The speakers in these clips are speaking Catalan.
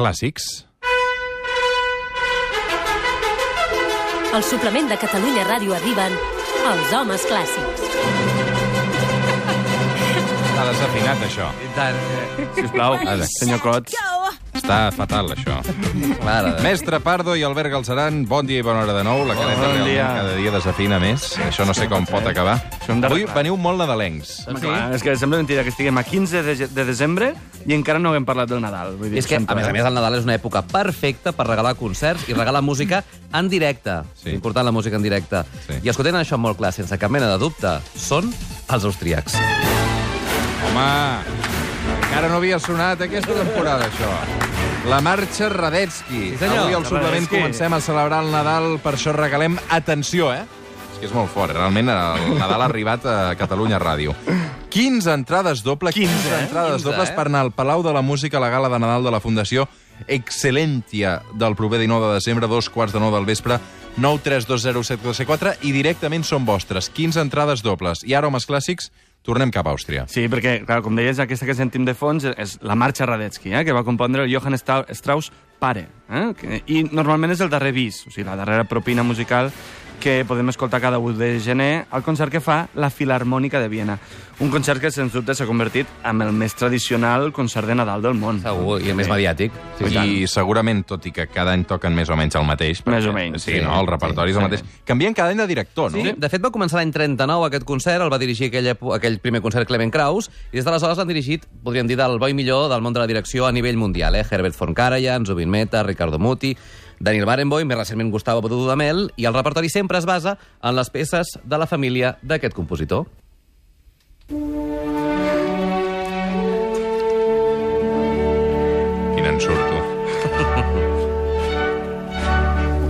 clàssics. Al suplement de Catalunya Ràdio arriben els homes clàssics. Està desafinat, això. I tant. Sisplau, Ara. senyor Cots. Està fatal, això. Mare de... Mestre Pardo i Albert Galceran, bon dia i bona hora de nou. La caleta Bon dia. cada dia desafina més. Això no sé com pot acabar. Avui veniu molt nadalencs. Home, clar, és que sembla mentida que estiguem a 15 de, de desembre i encara no haguem parlat del Nadal. Vull dir, és que, a més a més, el Nadal és una època perfecta per regalar concerts i regalar música en directe. Sí. Important la música en directe. Sí. I escoltant això molt clar, sense cap mena de dubte, són els austríacs. Home, encara no havia sonat aquesta temporada, això. La marxa Radetzky. Sí, senyor. Avui al suplement Radetzky. comencem a celebrar el Nadal, per això regalem atenció, eh? És que és molt fort, realment el Nadal ha arribat a Catalunya Ràdio. 15 entrades dobles, 15, 15 eh? entrades 15, dobles eh? per anar al Palau de la Música a la gala de Nadal de la Fundació Excelentia del proper 19 de desembre, dos quarts de nou del vespre, 9320744 i directament són vostres. 15 entrades dobles. I ara, homes clàssics, tornem cap a Àustria. Sí, perquè, clar, com deies, aquesta que sentim de fons és la marxa Radetzky, eh, que va compondre el Johann Stra- Strauss pare. Eh, I normalment és el darrer vis, o sigui, la darrera propina musical que podem escoltar cada 1 de gener al concert que fa la Filarmònica de Viena. Un concert que, sens dubte, s'ha convertit en el més tradicional concert de Nadal del món. Segur, i el més mediàtic. Sí, sí. I segurament, tot i que cada any toquen més o menys el mateix... Més o menys, Sí, sí. no? El repertori és el mateix. Canvien cada any de director, no? Sí, de fet va començar l'any 39 aquest concert, el va dirigir aquell, aquell primer concert Clement Kraus, i des d'aleshores l'han dirigit, podríem dir, del bo i millor del món de la direcció a nivell mundial, eh? Herbert von Karajan, Zubin Mehta, Ricardo Muti, Daniel Barenboim, més recentment Gustavo Dudamel, i el repertori sempre es basa en les peces de la família d'aquest compositor. Quin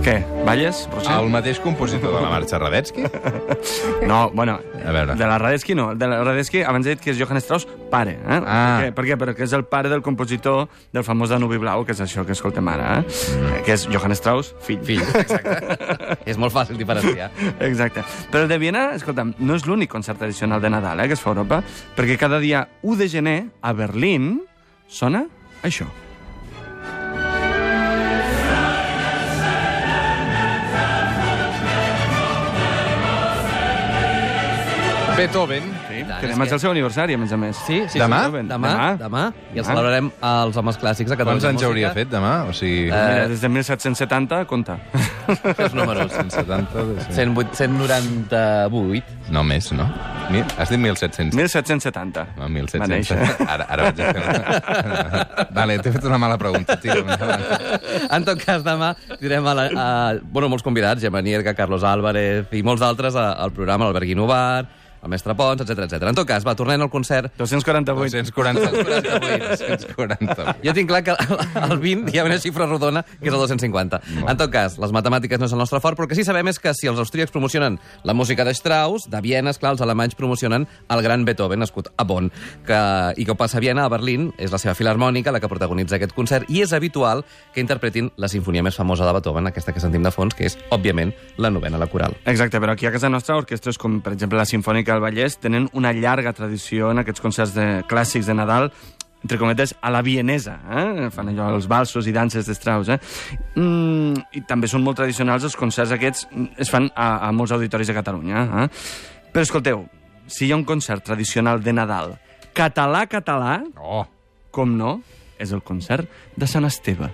Què? Balles, Roser? El mateix compositor de la marxa Radetzky? No, bueno, A veure. de la Radetzky no. De la Radetzky abans he dit que és Johann Strauss pare. Eh? Ah. Per què? Per què? Perquè és el pare del compositor del famós Danubi Blau, que és això que escoltem ara, eh? Mm. que és Johann Strauss, fill. Fill, exacte. és molt fàcil diferenciar. Exacte. Però el de Viena, escolta'm, no és l'únic concert tradicional de Nadal eh, que es fa a Europa, perquè cada dia 1 de gener, a Berlín, sona això. Beethoven. Sí, tant, que és demà és que- el seu aniversari, a més a més. Sí, sí, Demà? sí. Demà, demà. I el Demà. celebrarem als homes clàssics a Catalunya Quants anys hauria fet demà? O sigui, Eh, Mira, des de 1770, compta. Fes números. 170... de- 108, 198. No més, no? Has dit 1.700. 1770. No, Va 1.700. néixer. Ara, ara vaig a fer... vale, t'he fet una mala pregunta, tio. En tot cas, demà tindrem a la, a, bueno, molts convidats, Gemma Nierga, Carlos Álvarez i molts d'altres a- al programa, l'Albert Guinovar, el mestre Pons, etc etc. En tot cas, va, tornem al concert. 248. 240. 240. Jo tinc clar que el 20 hi ha una xifra rodona, que és el 250. En tot cas, les matemàtiques no és el nostre fort, però que sí sabem és que si els austríacs promocionen la música de Strauss, de Viena, esclar, els alemanys promocionen el gran Beethoven, nascut a Bonn, que, i que passa a Viena, a Berlín, és la seva filarmònica la que protagonitza aquest concert, i és habitual que interpretin la sinfonia més famosa de Beethoven, aquesta que sentim de fons, que és, òbviament, la novena, la coral. Exacte, però aquí a casa nostra orquestres com, per exemple, la Sinfònica del Vallès tenen una llarga tradició en aquests concerts de, clàssics de Nadal entre cometes, a la vienesa. Eh? Fan allò, els valsos i danses de Strauss. Eh? Mm, I també són molt tradicionals els concerts aquests, es fan a, a molts auditoris de Catalunya. Eh? Però escolteu, si hi ha un concert tradicional de Nadal català-català, Oh, com no, és el concert de Sant Esteve.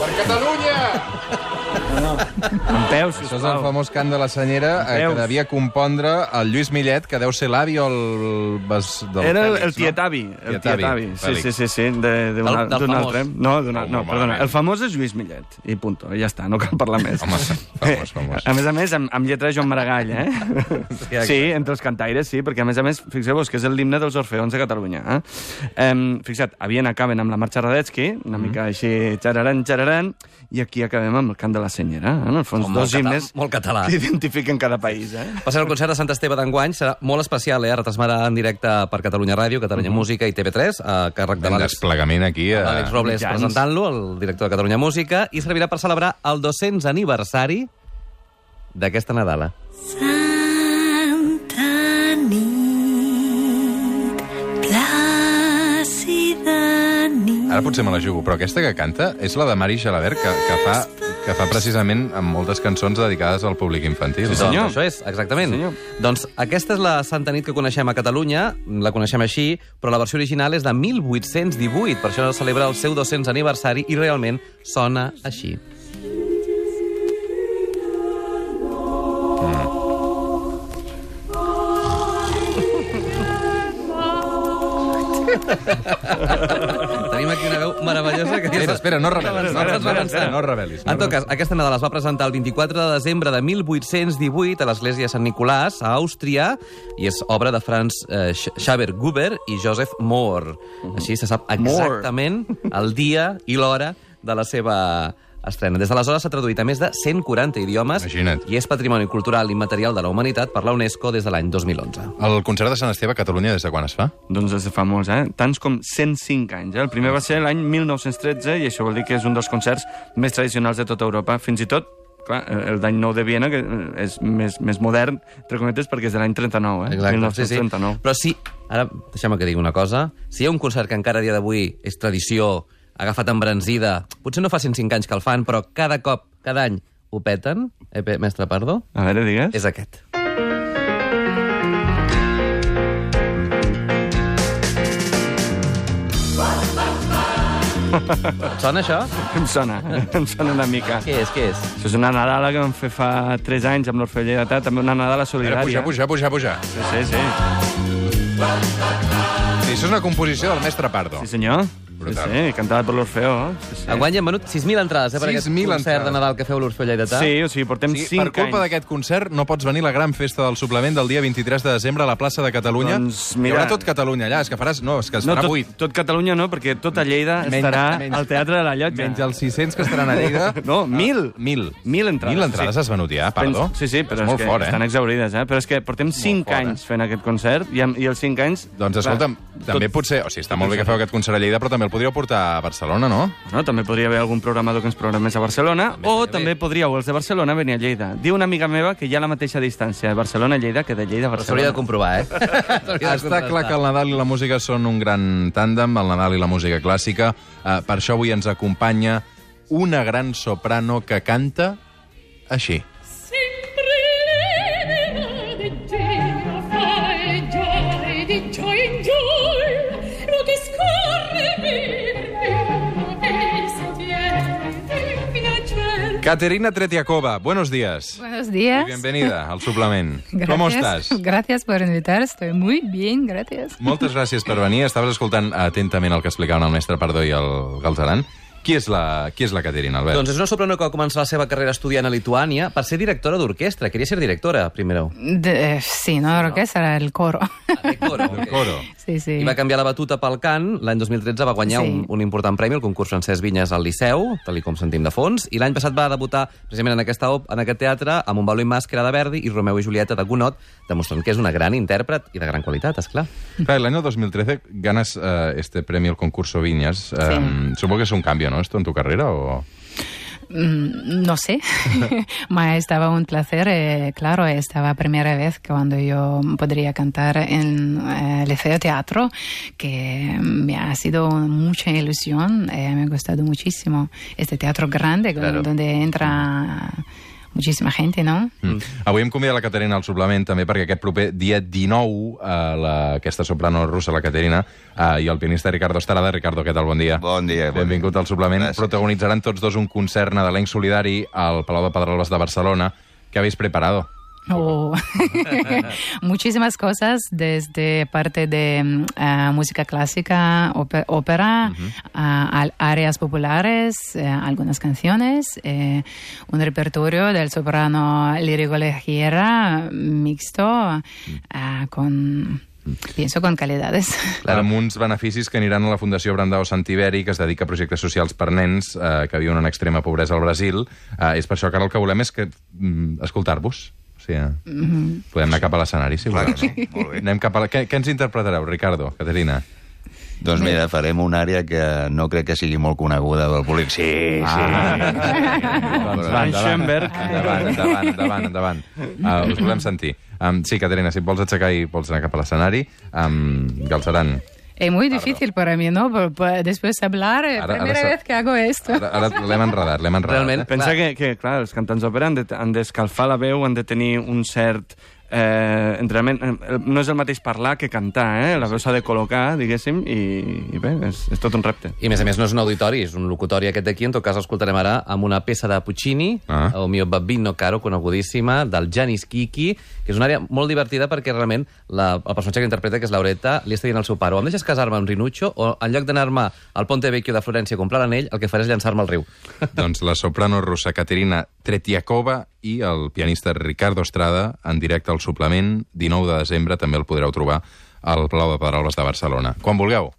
per Catalunya! En peus, Això és el sisplau. famós cant de la senyera eh, que devia compondre el Lluís Millet, que deu ser l'avi o el... Bas, del Era el, Fèlix, el tietavi. El Tietavi. Sí, sí, sí, sí, de- d'un Del- al- del d'un famós. altre. No, d'un al- no, perdona. malament. El famós és Lluís Millet. I punto. Ja està, no cal parlar més. Home, famós, famós. A més a més, amb, amb lletra de Joan Maragall, eh? Sí, entre els cantaires, sí, perquè a més a més, fixeu-vos que és l'himne dels orfeons de Catalunya. Eh? Um, fixa't, a Viena acaben amb la marxa Radetzky, una Mm. mica així, xararan, xararan, i aquí acabem amb el cant de la senyera. Eh? En el fons, Com dos molt català- himnes molt català. que identifiquen cada país. Eh? Va ser el concert de Sant Esteve d'enguany, serà molt especial, eh? Retransmarà en directe per Catalunya Ràdio, Catalunya Música i TV3, a càrrec de Un l'Àlex desplegament aquí... A... Àlex Robles presentant-lo, el director de Catalunya Música, i servirà per celebrar el 200 aniversari d'aquesta Nadala. Santa nit, plana ara potser me la jugo, però aquesta que canta és la de Mari Gelabert, que, que, fa, que fa precisament amb moltes cançons dedicades al públic infantil. Sí, no? senyor. Doncs això és, exactament. Sí, senyor. doncs aquesta és la Santa Nit que coneixem a Catalunya, la coneixem així, però la versió original és de 1818, per això celebra el seu 200 aniversari i realment sona així. Tenim aquí una veu meravellosa que... Espera, espera, no revelis, no, no, no revelis. En tot cas, aquesta Nadal es va presentar el 24 de desembre de 1818 a l'església de Sant Nicolàs, a Àustria, i és obra de Franz eh, Sch- Schaber Guber i Joseph Moore. Així se sap exactament el dia i l'hora de la seva estrena. Des d'aleshores s'ha traduït a més de 140 idiomes Imagina't. i és Patrimoni Cultural Immaterial de la Humanitat per la UNESCO des de l'any 2011. El concert de Sant Esteve a Catalunya des de quan es fa? Doncs des de fa molts, eh? Tants com 105 anys. Eh? El primer va ser l'any 1913 i això vol dir que és un dels concerts més tradicionals de tota Europa. Fins i tot, clar, el d'any nou de Viena, que és més, més modern, entre cometes, perquè és de l'any 39, eh? 1939. Però sí, ara deixem que digui una cosa. Si hi ha un concert que encara a dia d'avui és tradició, agafat embranzida, potser no fa 105 anys que el fan, però cada cop, cada any, ho peten, eh, mestre Pardo, A veure, digues. és aquest. Et sona això? Em sona, em sona una mica. Què és, què és? Això és una Nadala que vam fer fa 3 anys amb l'Orfeo Lleidatà, també una Nadala solidària. pujar, pujar, pujar, pujar. Sí, sí, sí. Sí, això és una composició del mestre Pardo. Sí, senyor. Sí, Brutal. sí, cantada per l'Orfeo. Sí, sí. Enguany hem venut 6.000 entrades, eh, per aquest 6.000 concert entrades. de Nadal que feu a l'Orfeo Lleidatà. Sí, o sigui, portem Sí, 5 per culpa anys. d'aquest concert no pots venir a la gran festa del suplement del dia 23 de desembre a la plaça de Catalunya. Doncs, Hi mira- haurà tot Catalunya allà, és que faràs... No, és que es No, farà tot, buit. tot Catalunya no, perquè tota Lleida Menys- estarà menys- al Teatre de la Llotja. Menys els 600 que estaran a Lleida. No, mil. Mil. Mil entrades. Mil entrades has venut ja, perdó? Sí, sí, però és és, molt que fort, estan eh? exaurides, eh? Però és que portem 5 fort, eh? anys fent aquest concert i, i els 5 anys... Doncs escolta'm, també potser... O sigui, està molt bé que feu aquest concert a Lleida, però també el podríeu portar a Barcelona, no? No, també podria haver algun programador que ens programés a Barcelona També o també bé. podríeu, els de Barcelona, venir a Lleida. Diu una amiga meva que hi ha la mateixa distància de Barcelona a Lleida que de Lleida a Però s'hauria de Barcelona. comprovar, eh? De Està clar que el Nadal i la música són un gran tàndem, el Nadal i la música clàssica. Uh, per això avui ens acompanya una gran soprano que canta així. Caterina Tretiakova, buenos días. Buenos días. Y bienvenida al suplement. Gracias. ¿Cómo estás? Gracias por invitar. Estoy muy bien, gracias. Moltes gràcies per venir. Estaves escoltant atentament el que explicaven el mestre Pardó i el Galzeran. Qui és la, qui és la Caterina, Albert? Doncs és una soprano que va començar la seva carrera estudiant a Lituània per ser directora d'orquestra. Queria ser directora, primero. De- eh, sí, no, orquesta era el coro. De coro. El coro. sí, sí. I va canviar la batuta pel cant. L'any 2013 va guanyar Sí. un, un important premi, el concurs Francesc Vinyes al Liceu, tal i com sentim de fons, i l'any passat va debutar precisament en, aquesta, op- en aquest teatre amb un baló i màscara de Verdi i Romeu i Julieta de Gunot, demostrant que és una gran intèrpret i de gran qualitat, és clar. Año 2013 ganas eh, este premio, el concurso Viñas. Eh, Supongo que es un cambio, ¿no? Esto en tu carrera o... Mm, no sé. Estaba un placer. eh, claro, estaba primera vez cuando yo podría cantar en eh, el Liceo Teatro, que me ha sido mucha ilusión. eh, me ha gustado muchísimo. Este teatro grande Claro. donde entra muchísima gente, ¿no? Mm. Avui hem convidat la Caterina al suplement també perquè aquest proper dia 19 eh, la, aquesta soprano russa, la Caterina, eh, i el pianista Ricardo Estarada. Ricardo, què tal? Bon dia. Bon dia, bon Benvingut dia. al suplement. Gràcies. Protagonitzaran tots dos un concert nadalenc solidari al Palau de Pedralbes de Barcelona. ¿Qué habéis preparado? Oh, muchísimas cosas, desde parte de mm, eh, música clásica, ópe- ópera, a, al- áreas populares, eh, algunas canciones, eh, un repertorio del soprano lírico ligera mixto eh, con, pienso, con calidades. Claro. Amb uns beneficis que aniran a la Fundació Brandao Santiberi, que es dedica a projectes socials per nens eh, que viuen en extrema pobresa al Brasil. Eh, és per això que ara el que volem és que mm, escoltar-vos. O sigui, podem anar cap a l'escenari, si Clar voleu. que sí, molt bé. Anem cap a la... què, què ens interpretareu, Ricardo, Caterina? Doncs mira, farem una àrea que no crec que sigui molt coneguda del públic. Sí, sí. Ah. sí. Doncs va, Van Schoenberg. Endavant, endavant, endavant, endavant. Uh, us volem sentir. Um, sí, Caterina, si et vols aixecar i vols anar cap a l'escenari, um, Galceran, Es muy difícil para mí, ¿no? Por- por- después de hablar, es la Ahora- primera ahora se- vez que hago esto. Ara, ara l'hem enredat, l'hem enredat. Realment, Eh? Pensa que, que, clar, els cantants d'òpera han de- han d'escalfar la veu, han de tenir un cert eh, entrenament. Eh, No és el mateix parlar que cantar, eh? La veu s'ha de col·locar, diguéssim, i, i bé, és, és tot un repte. I a més a més no és un auditori, és un locutori aquest d'aquí, en tot cas l'escoltarem ara amb una peça de Puccini, Ah. o mio babbino caro, conegudíssima, del Janis Kiki, que és una àrea molt divertida perquè realment la, el personatge que interpreta, que és Laureta, li està dient al seu pare, o em deixes casar-me amb Rinuccio, o en lloc d'anar-me al Ponte Vecchio de Florència a comprar l'anell, el que faré és llançar-me al riu. Doncs la soprano russa Caterina Tretiakova i el pianista Ricardo Estrada en directe al suplement, 19 de desembre, també el podreu trobar al Palau de Paraules de Barcelona. Quan vulgueu.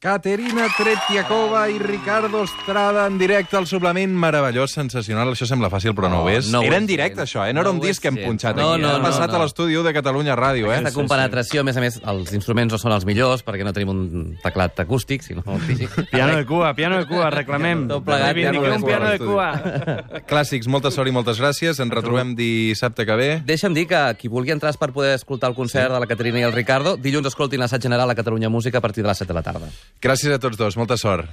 Caterina Tretiakova i Ricardo Estrada en directe al suplement meravellós, sensacional. Això sembla fàcil, però no, No, ho és. no ho Era en directe, això, eh? No, era No un ho disc que hem punxat No, aquí. no, ha no, passat no. a l'estudi de Catalunya Ràdio, eh? Aquesta compenetració, a més a més, els instruments no són els millors perquè no tenim un teclat acústic, sinó físic. Piano de cua, piano de cua, reclamem. Tot plegat, piano de un cua piano a de cua. Clàssics, molta sort i moltes gràcies. Ens retrobem dissabte que ve. Deixa'm dir que qui vulgui entrar per poder escoltar el concert de la Caterina i el Ricardo, dilluns escoltin l'assaig general a Catalunya Música a partir de les 7 de la tarda. Gràcies a tots dos, molta sort.